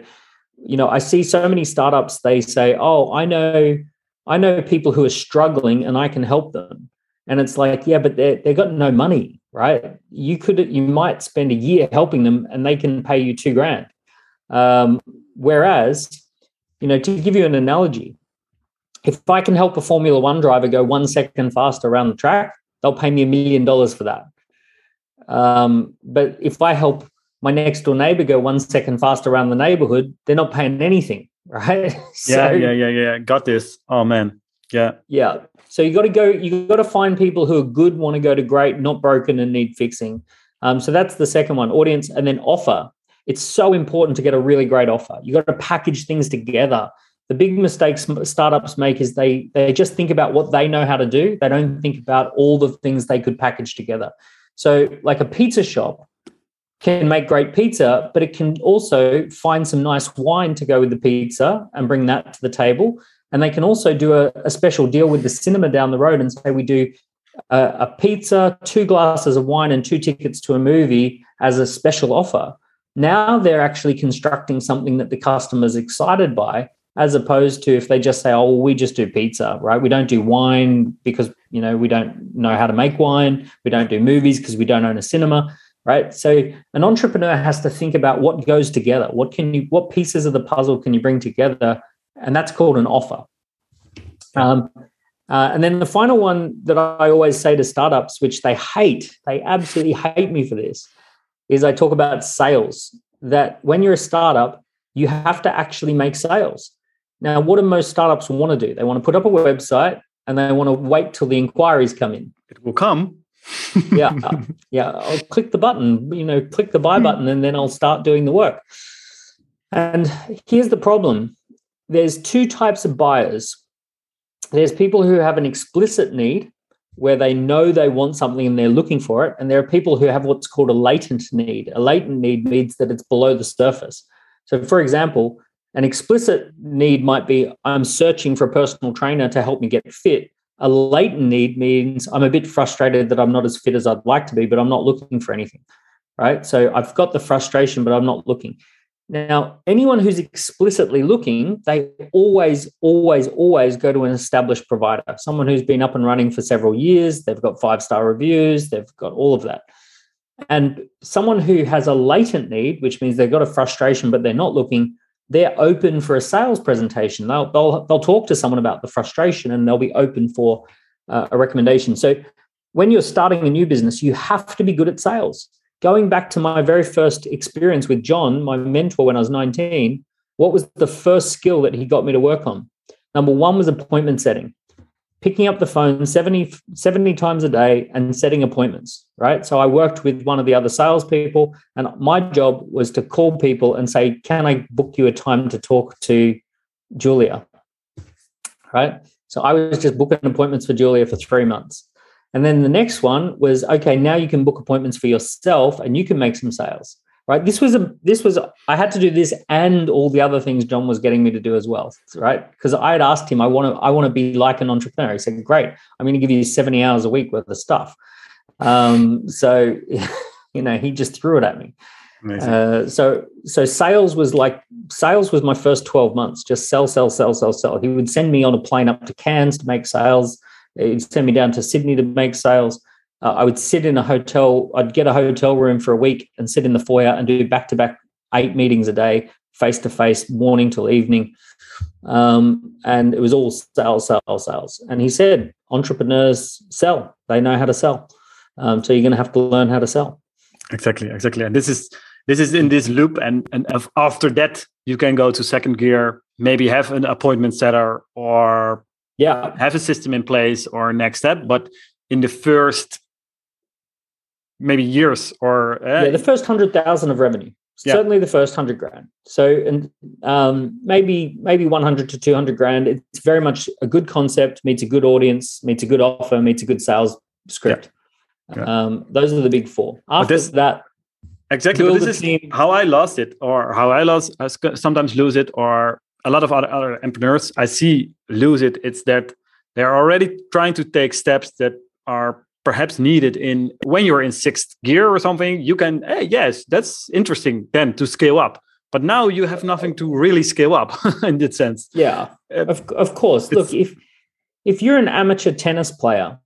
you know, I see so many startups, they say, oh, I know, I know people who are struggling and I can help them. And it's like, yeah, but they they've got no money, right? You could, you might spend a year helping them and they can pay you two grand. Um, whereas, you know, to give you an analogy, if I can help a Formula One driver go one second faster around the track, they'll pay me a million dollars for that. Um, but if I help my next door neighbor go one second faster around the neighborhood, they're not paying anything, right? so, yeah, yeah, yeah, yeah. Got this. Oh man, yeah, yeah. So you got to go. You got to find people who are good, want to go to great, not broken, and need fixing. Um, so that's the second one, audience, and then offer. It's so important to get a really great offer. You got to package things together the big mistakes startups make is they they just think about what they know how to do they don't think about all the things they could package together so like a pizza shop can make great pizza but it can also find some nice wine to go with the pizza and bring that to the table and they can also do a, a special deal with the cinema down the road and say we do a, a pizza two glasses of wine and two tickets to a movie as a special offer now they're actually constructing something that the customer's excited by as opposed to if they just say, "Oh, we just do pizza," right? We don't do wine because you know we don't know how to make wine. We don't do movies because we don't own a cinema, right? So an entrepreneur has to think about what goes together. What can you? What pieces of the puzzle can you bring together? And that's called an offer. Um, uh, and then the final one that I always say to startups, which they hate, they absolutely hate me for this, is I talk about sales. That when you're a startup, you have to actually make sales. Now, what do most startups want to do? They want to put up a website and they want to wait till the inquiries come in. It will come. yeah, yeah. I'll click the button, you know, click the buy hmm. button, and then I'll start doing the work. And here's the problem: there's two types of buyers. There's people who have an explicit need, where they know they want something and they're looking for it, and there are people who have what's called a latent need. A latent need means that it's below the surface. So, for example, an explicit need might be I'm searching for a personal trainer to help me get fit. A latent need means I'm a bit frustrated that I'm not as fit as I'd like to be, but I'm not looking for anything. Right. So I've got the frustration, but I'm not looking. Now, anyone who's explicitly looking, they always, always, always go to an established provider, someone who's been up and running for several years. They've got five star reviews, they've got all of that. And someone who has a latent need, which means they've got a frustration, but they're not looking, they're open for a sales presentation. They'll, they'll, they'll talk to someone about the frustration and they'll be open for uh, a recommendation. So when you're starting a new business, you have to be good at sales. Going back to my very first experience with John, my mentor when I was 19, what was the first skill that he got me to work on? Number one was appointment setting picking up the phone 70, 70 times a day and setting appointments, right? So I worked with one of the other salespeople, and my job was to call people and say, Can I book you a time to talk to Julia? Right. So I was just booking appointments for Julia for three months. And then the next one was, okay, now you can book appointments for yourself and you can make some sales right? This was a this was i had to do this and all the other things john was getting me to do as well right? Because i had asked him i want to i want to be like an entrepreneur. He said great i'm going to give you 70 hours a week worth of stuff. Um, so you know he just threw it at me. Uh, so so sales was like sales was my first 12 months just sell sell sell sell sell. He would send me on a plane up to cairns to make sales he'd send me down to sydney to make sales uh, I would sit in a hotel, I'd get a hotel room for a week and sit in the foyer and do back to back eight meetings a day, face to face, morning till evening. Um, and it was all sales, sales, sales. And he said, entrepreneurs sell, they know how to sell. Um, so you're going to have to learn how to sell. Exactly, exactly. And this is this is in this loop and and after that you can go to second gear maybe have an appointment setter or yeah have a system in place or next step but in the first maybe years or uh, yeah, the first hundred thousand of revenue. Yeah. Certainly the first hundred grand. So and um, maybe maybe one hundred to two hundred grand. It's very much a good concept, meets a good audience, meets a good offer, meets a good sales script. Yeah. Yeah. Um, those are the big four. After this, that, exactly this is how i lost it or how i lost I sometimes lose it or a lot of other, other entrepreneurs i see lose it. It's that they're already trying to take steps that are perhaps needed in when you're in sixth gear or something you can hey yes that's interesting then to scale up. But now you have nothing to really scale up in that sense. Yeah uh, of, of course. Look if if you're an amateur tennis player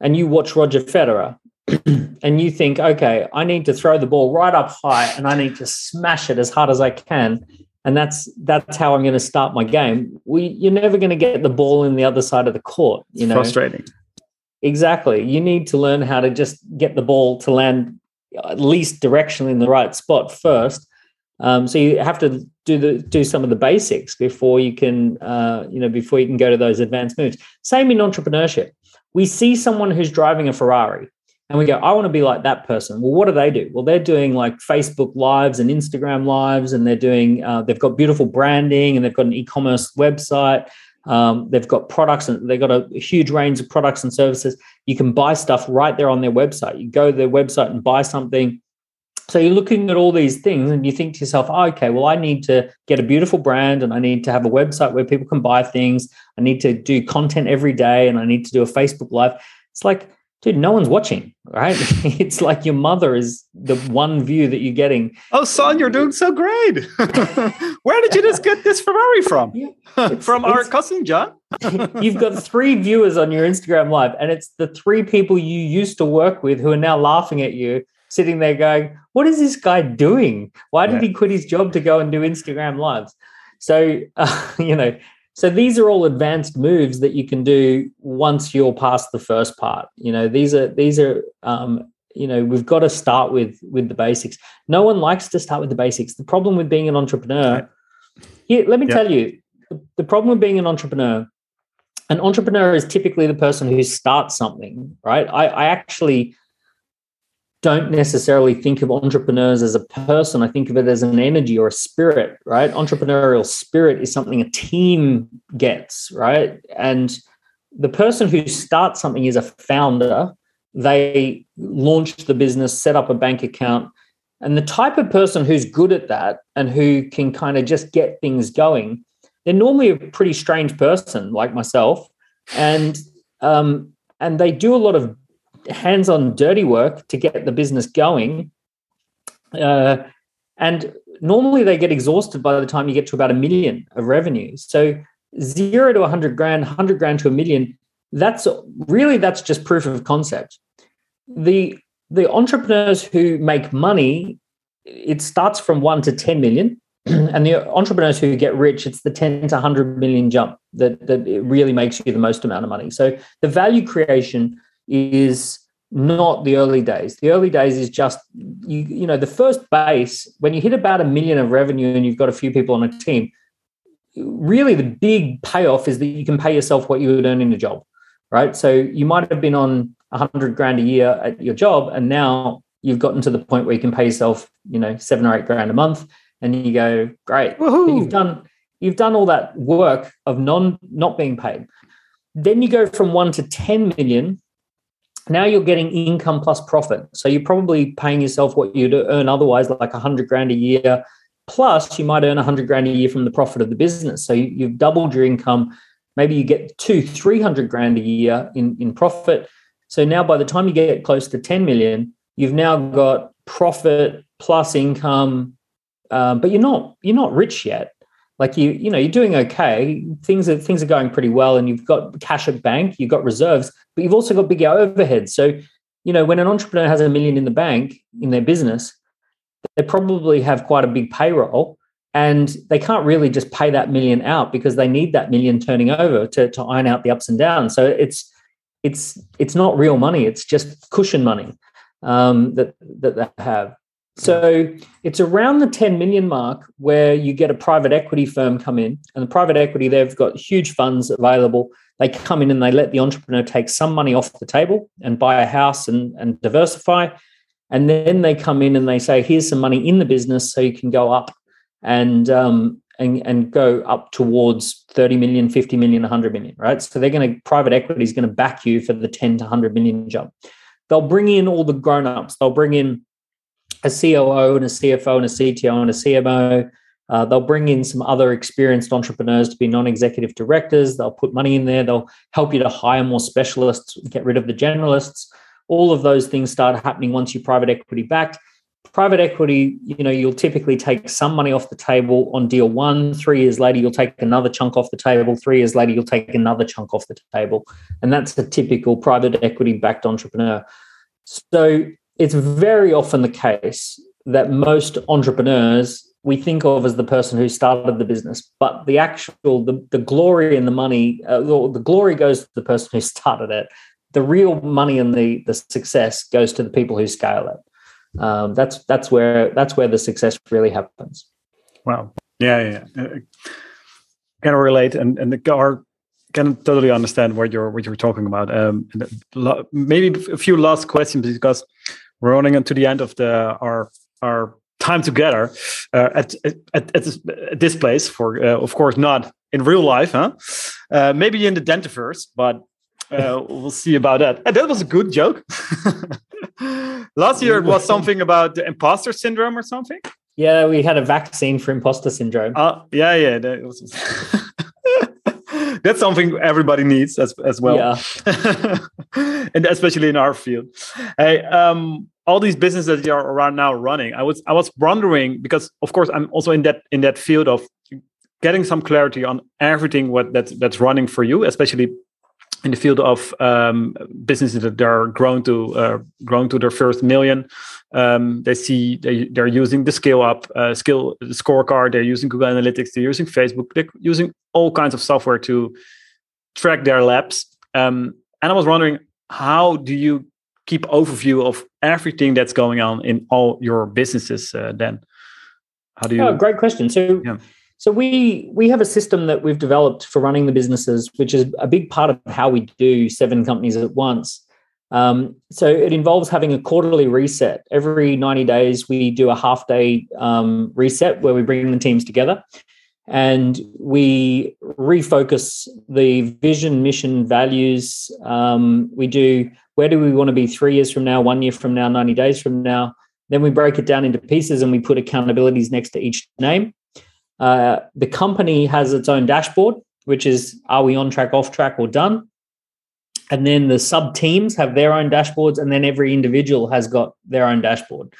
and you watch roger federer and you think okay i need to throw the ball right up high and i need to smash it as hard as i can and that's that's how i'm going to start my game we you're never going to get the ball in the other side of the court you know frustrating Exactly. You need to learn how to just get the ball to land at least directionally in the right spot first. Um, so you have to do the do some of the basics before you can uh, you know before you can go to those advanced moves. Same in entrepreneurship. We see someone who's driving a Ferrari and we go, I want to be like that person. Well, what do they do? Well, they're doing like Facebook lives and Instagram lives, and they're doing uh, they've got beautiful branding and they've got an e-commerce website um, they've got products and they've got a huge range of products and services. You can buy stuff right there on their website. You go to their website and buy something. So you're looking at all these things and you think to yourself, oh, okay, well, I need to get a beautiful brand and I need to have a website where people can buy things. I need to do content every day and I need to do a Facebook Live. It's like, dude, no one's watching, right? it's like your mother is the one view that you're getting. Oh, son, you're doing so great. Where did you just get this Ferrari from? Yeah, from our cousin John? you've got three viewers on your Instagram live, and it's the three people you used to work with who are now laughing at you, sitting there going, What is this guy doing? Why did yeah. he quit his job to go and do Instagram lives? So, uh, you know, so these are all advanced moves that you can do once you're past the first part. You know, these are these are um, you know we've got to start with with the basics. No one likes to start with the basics. The problem with being an entrepreneur, here, let me yeah. tell you, the problem with being an entrepreneur. An entrepreneur is typically the person who starts something, right? I, I actually don't necessarily think of entrepreneurs as a person. I think of it as an energy or a spirit, right? Entrepreneurial spirit is something a team gets, right? And the person who starts something is a founder. They launch the business, set up a bank account. And the type of person who's good at that and who can kind of just get things going, they're normally a pretty strange person like myself. And um, and they do a lot of hands-on dirty work to get the business going. Uh, and normally they get exhausted by the time you get to about a million of revenue. So zero to 100 grand, 100 grand to a million, that's really that's just proof of concept. The the entrepreneurs who make money, it starts from one to 10 million. and the entrepreneurs who get rich, it's the 10 to 100 million jump that, that really makes you the most amount of money. So the value creation is not the early days. The early days is just you you know the first base when you hit about a million of revenue and you've got a few people on a team. Really, the big payoff is that you can pay yourself what you would earn in a job, right? So you might have been on a hundred grand a year at your job, and now you've gotten to the point where you can pay yourself, you know, seven or eight grand a month, and you go, great, you've done you've done all that work of non not being paid. Then you go from one to ten million now you're getting income plus profit. So you're probably paying yourself what you'd earn otherwise, like a hundred grand a year. Plus, you might earn a hundred grand a year from the profit of the business. So you, have doubled your income. Maybe you get two, three hundred grand a year in, in profit. So now by the time you get close to 10 million, you've now got profit plus income. Um, but you're not you're not rich yet like you you know you're doing okay things are things are going pretty well and you've got cash at bank you've got reserves but you've also got bigger overheads. So you know when an entrepreneur has a million in the bank in their business they probably have quite a big payroll and they can't really just pay that million out because they need that million turning over to, to iron out the ups and downs. So it's it's it's not real money. It's just cushion money um, that that they have so it's around the 10 million mark where you get a private equity firm come in, and the private equity, they've got huge funds available. They come in and they let the entrepreneur take some money off the table and buy a house and, and diversify. And then they come in and they say, here's some money in the business so you can go up and um, and, and go up towards 30 million, 50 million, 100 million, right? So they're going to, private equity is going to back you for the 10 to 100 million jump. They'll bring in all the grown ups. They'll bring in a COO and a CFO and a CTO and a CMO. Uh, they'll bring in some other experienced entrepreneurs to be non-executive directors. They'll put money in there. They'll help you to hire more specialists, get rid of the generalists. All of those things start happening once you're private equity backed. Private equity, you know, you'll typically take some money off the table on deal one. Three years later, you'll take another chunk off the table. Three years later, you'll take another chunk off the table. And that's a typical private equity backed entrepreneur. So it's very often the case that most entrepreneurs we think of as the person who started the business, but the actual the, the glory and the money, uh, the glory goes to the person who started it. The real money and the the success goes to the people who scale it. Um, that's that's where that's where the success really happens. Wow. Yeah, yeah. Uh, can relate and and car can totally understand what you're what you're talking about. Um, maybe a few last questions because we're running into the end of the our our time together uh, at, at, at, this, at, this, place for uh, of course not in real life huh? Uh, maybe in the dentiverse but uh, we'll see about that. And that was a good joke. Last year it was something about the imposter syndrome or something? Yeah we had a vaccine for imposter syndrome. Uh, yeah yeah that was that's something everybody needs as, as well. Yeah. And especially in our field. Hey um all these businesses that you are around now running i was i was wondering because of course i'm also in that in that field of getting some clarity on everything what that's that's running for you especially in the field of um, businesses that are grown to uh, grown to their first million. Um, they see they, they're using the scale up uh, skill scorecard. They're using google analytics. They're using facebook. They're using all kinds of software to track their labs. Um, and i was wondering how do you keep overview of everything that's going on in all your businesses uh, then? How do you oh, great question. So yeah. So we we have a system that we've developed for running the businesses which is a big part of how we do seven companies at once um, so it involves having a quarterly reset every 90 days we do a half day um, reset where we bring the teams together and we refocus the vision mission values um, we do where do we want to be three years from now, one year from now, 90 days from now? Then we break it down into pieces and we put accountabilities next to each name. Uh, the company has its own dashboard, which is are we on track, off track, or done? And then the sub teams have their own dashboards, and then every individual has got their own dashboard.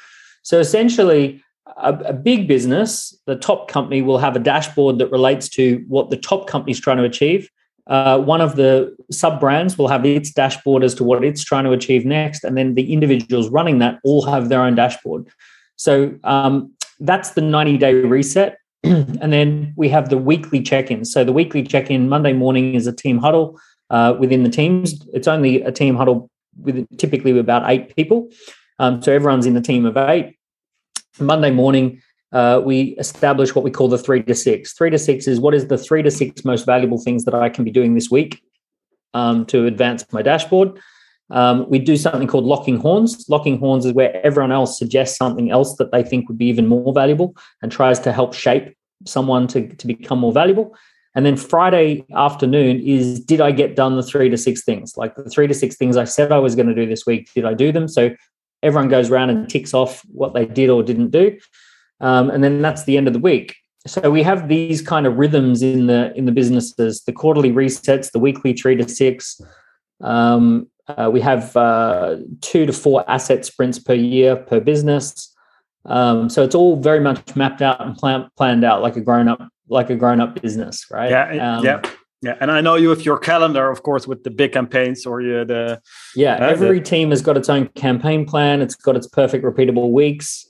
So essentially, a, a, big business, the top company will have a dashboard that relates to what the top company is trying to achieve uh, one of the sub brands will have its dashboard as to what it's trying to achieve next, and then the individuals running that all have their own dashboard. So um, that's the 90 day reset. and then we have the weekly check in. So the weekly check in Monday morning is a team huddle uh, within the teams. It's only a team huddle with typically about eight people. Um, so everyone's in the team of eight. Monday morning, uh, we establish what we call the three to six. Three to six is what is the three to six most valuable things that I can be doing this week um, to advance my dashboard. Um, we do something called locking horns. Locking horns is where everyone else suggests something else that they think would be even more valuable and tries to help shape someone to, to become more valuable. And then Friday afternoon is did I get done the three to six things? Like the three to six things I said I was going to do this week, did I do them? So everyone goes around and ticks off what they did or didn't do um, and then that's the end of the week. So we have these kind of rhythms in the in the businesses: the quarterly resets, the weekly three to six. Um, uh, we have uh, two to four asset sprints per year per business. Um, so it's all very much mapped out and plan, planned out like a grown up like a grown up business, right? Yeah, um, yeah. Yeah, and I know you with your calendar, of course, with the big campaigns or you the yeah. Uh, every the, team has got its own campaign plan. It's got its perfect repeatable weeks.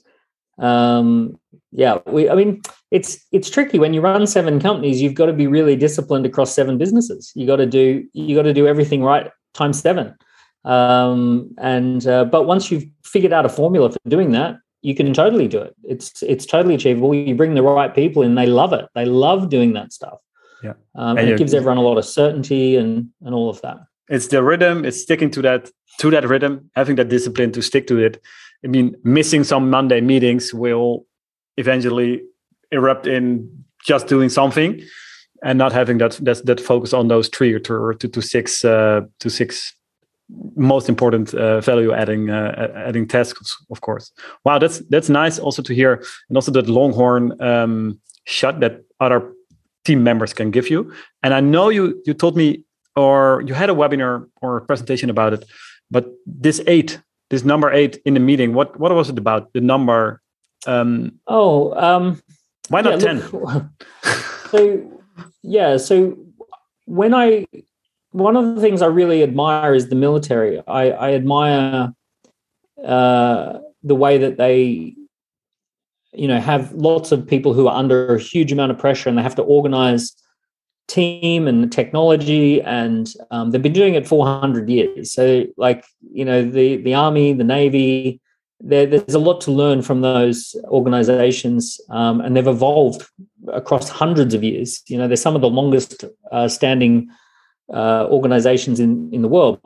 Um, yeah, we. I mean, it's it's tricky when you run seven companies. You've got to be really disciplined across seven businesses. You got to do you got to do everything right times seven. Um, and uh, but once you've figured out a formula for doing that, you can totally do it. It's it's totally achievable. You bring the right people in, they love it. They love doing that stuff. Yeah, um, and, it gives everyone a lot of certainty and and all of that. It's the rhythm. It's sticking to that to that rhythm, having that discipline to stick to it, I mean, missing some Monday meetings will eventually erupt in just doing something and not having that that, that focus on those three or two to, to six uh, to six most important uh, value adding uh, adding tasks, of course. Wow, that's that's nice also to hear, and also that Longhorn um, shot that other team members can give you. And I know you you told me or you had a webinar or a presentation about it, but this eight, this number eight in the meeting, what what was it about? The number. Um, oh, um, why not yeah, ten? so yeah, so when I one of the things I really admire is the military. I, I admire uh, the way that they, you know, have lots of people who are under a huge amount of pressure and they have to organize team and technology, and um, they've been doing it 400 years. So, like, you know, the the army, the navy, there's a lot to learn from those organizations, um, and they've evolved across hundreds of years. You know, they're some of the longest uh, standing uh, organizations in, in the world.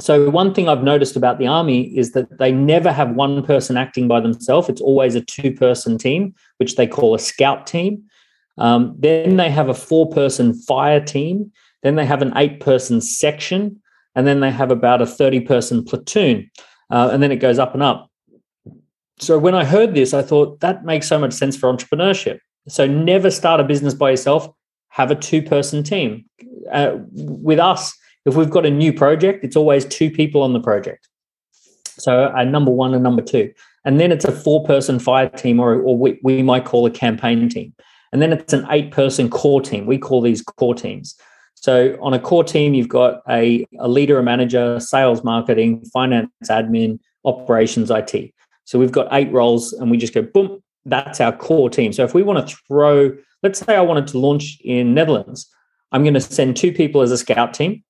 So, one thing I've noticed about the army is that they never have one person acting by themselves. It's always a two person team, which they call a scout team. Um, then they have a four person fire team. Then they have an eight person section. And then they have about a 30 person platoon. Uh, and then it goes up and up. So, when I heard this, I thought that makes so much sense for entrepreneurship. So, never start a business by yourself, have a two person team uh, with us, if we've got a new project, it's always two people on the project. So a number one and number two. And then it's a four person fire team, or, or we, we might call a campaign team. And then it's an eight person core team. We call these core teams. So on a core team, you've got a, a leader, a manager, sales, marketing, finance, admin, operations, IT. So we've got eight roles and we just go, boom, that's our core team. So if we want to throw, let's say I wanted to launch in Netherlands, I'm going to send two people as a scout team.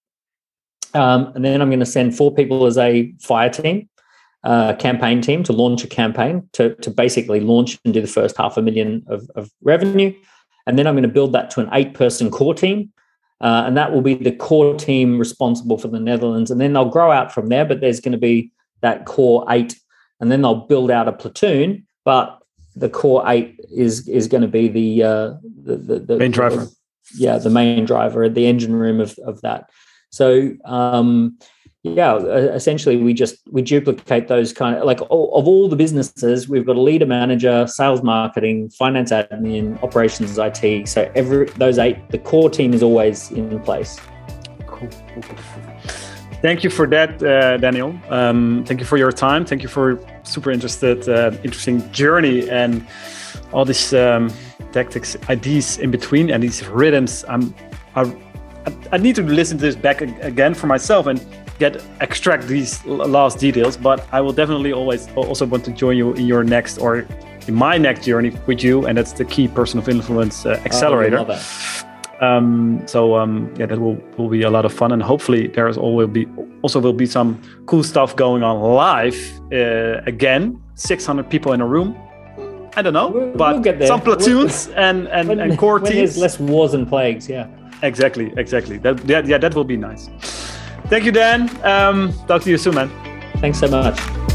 Um, and then I'm going to send four people as a fire team, uh, campaign team to launch a campaign to, to basically launch and do the first half a million of, of revenue. And then I'm going to build that to an eight person core team. Uh, and that will be the core team responsible for the Netherlands. And then they'll grow out from there, but there's going to be that core eight. And then they'll build out a platoon. But the core eight is is going to be the uh, the, the, the main driver. The, yeah the main driver the engine room of, of that. So um, yeah essentially we just we duplicate those kind of like all, of all the businesses we've got a leader manager sales marketing finance admin operations it so every those eight the core team is always in place. Cool, cool, cool. thank you for that uh, daniel. Um, thank you for your time. Thank you for super interested uh, interesting journey and all this um, tactics, ideas in between, and these rhythms. I'm, I, I need to listen to this back again for myself and get extract these last details. But I will definitely always also want to join you in your next or in my next journey with you, and that's the key person of influence uh, accelerator. Oh, um, so um, yeah, that will, will be a lot of fun, and hopefully there's all will be also will be some cool stuff going on live uh, again. 600 people in a room I don't know, we'll, but we'll some platoons we'll, and and, when, and core teams. less wars and plagues, yeah. Exactly, exactly. That yeah, yeah, that will be nice. Thank you, Dan. Um, talk to you soon, man. Thanks so much.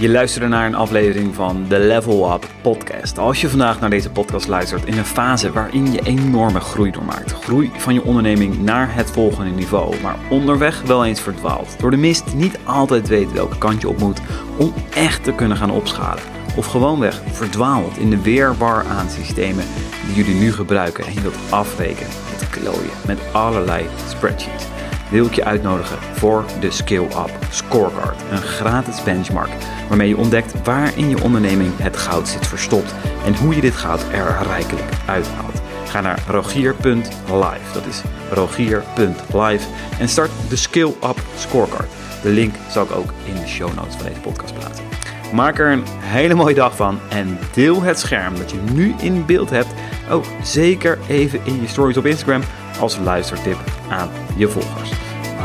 Je luisterde naar een aflevering van de Level Up podcast. Als je vandaag naar deze podcast luistert in een fase waarin je enorme groei doormaakt. Groei van je onderneming naar het volgende niveau, maar onderweg wel eens verdwaalt. Door de mist niet altijd weet welke kant je op moet om echt te kunnen gaan opschalen. Of gewoonweg verdwaald in de weerwar aan systemen die jullie nu gebruiken en je wilt afrekenen met klooien met allerlei spreadsheets wil ik je uitnodigen voor de Skill Up Scorecard. Een gratis benchmark waarmee je ontdekt waar in je onderneming het goud zit verstopt en hoe je dit goud er rijkelijk uithaalt. Ga naar rogier.live, dat is rogier.live en start de Skill Up Scorecard. De link zal ik ook in de show notes van deze podcast plaatsen. Maak er een hele mooie dag van en deel het scherm dat je nu in beeld hebt ook zeker even in je stories op Instagram als luistertip aan je volgers.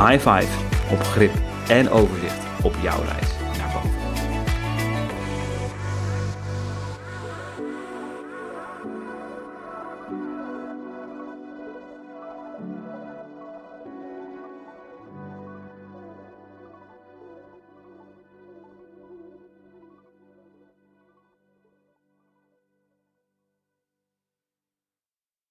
High five op grip en overzicht op jouw reis.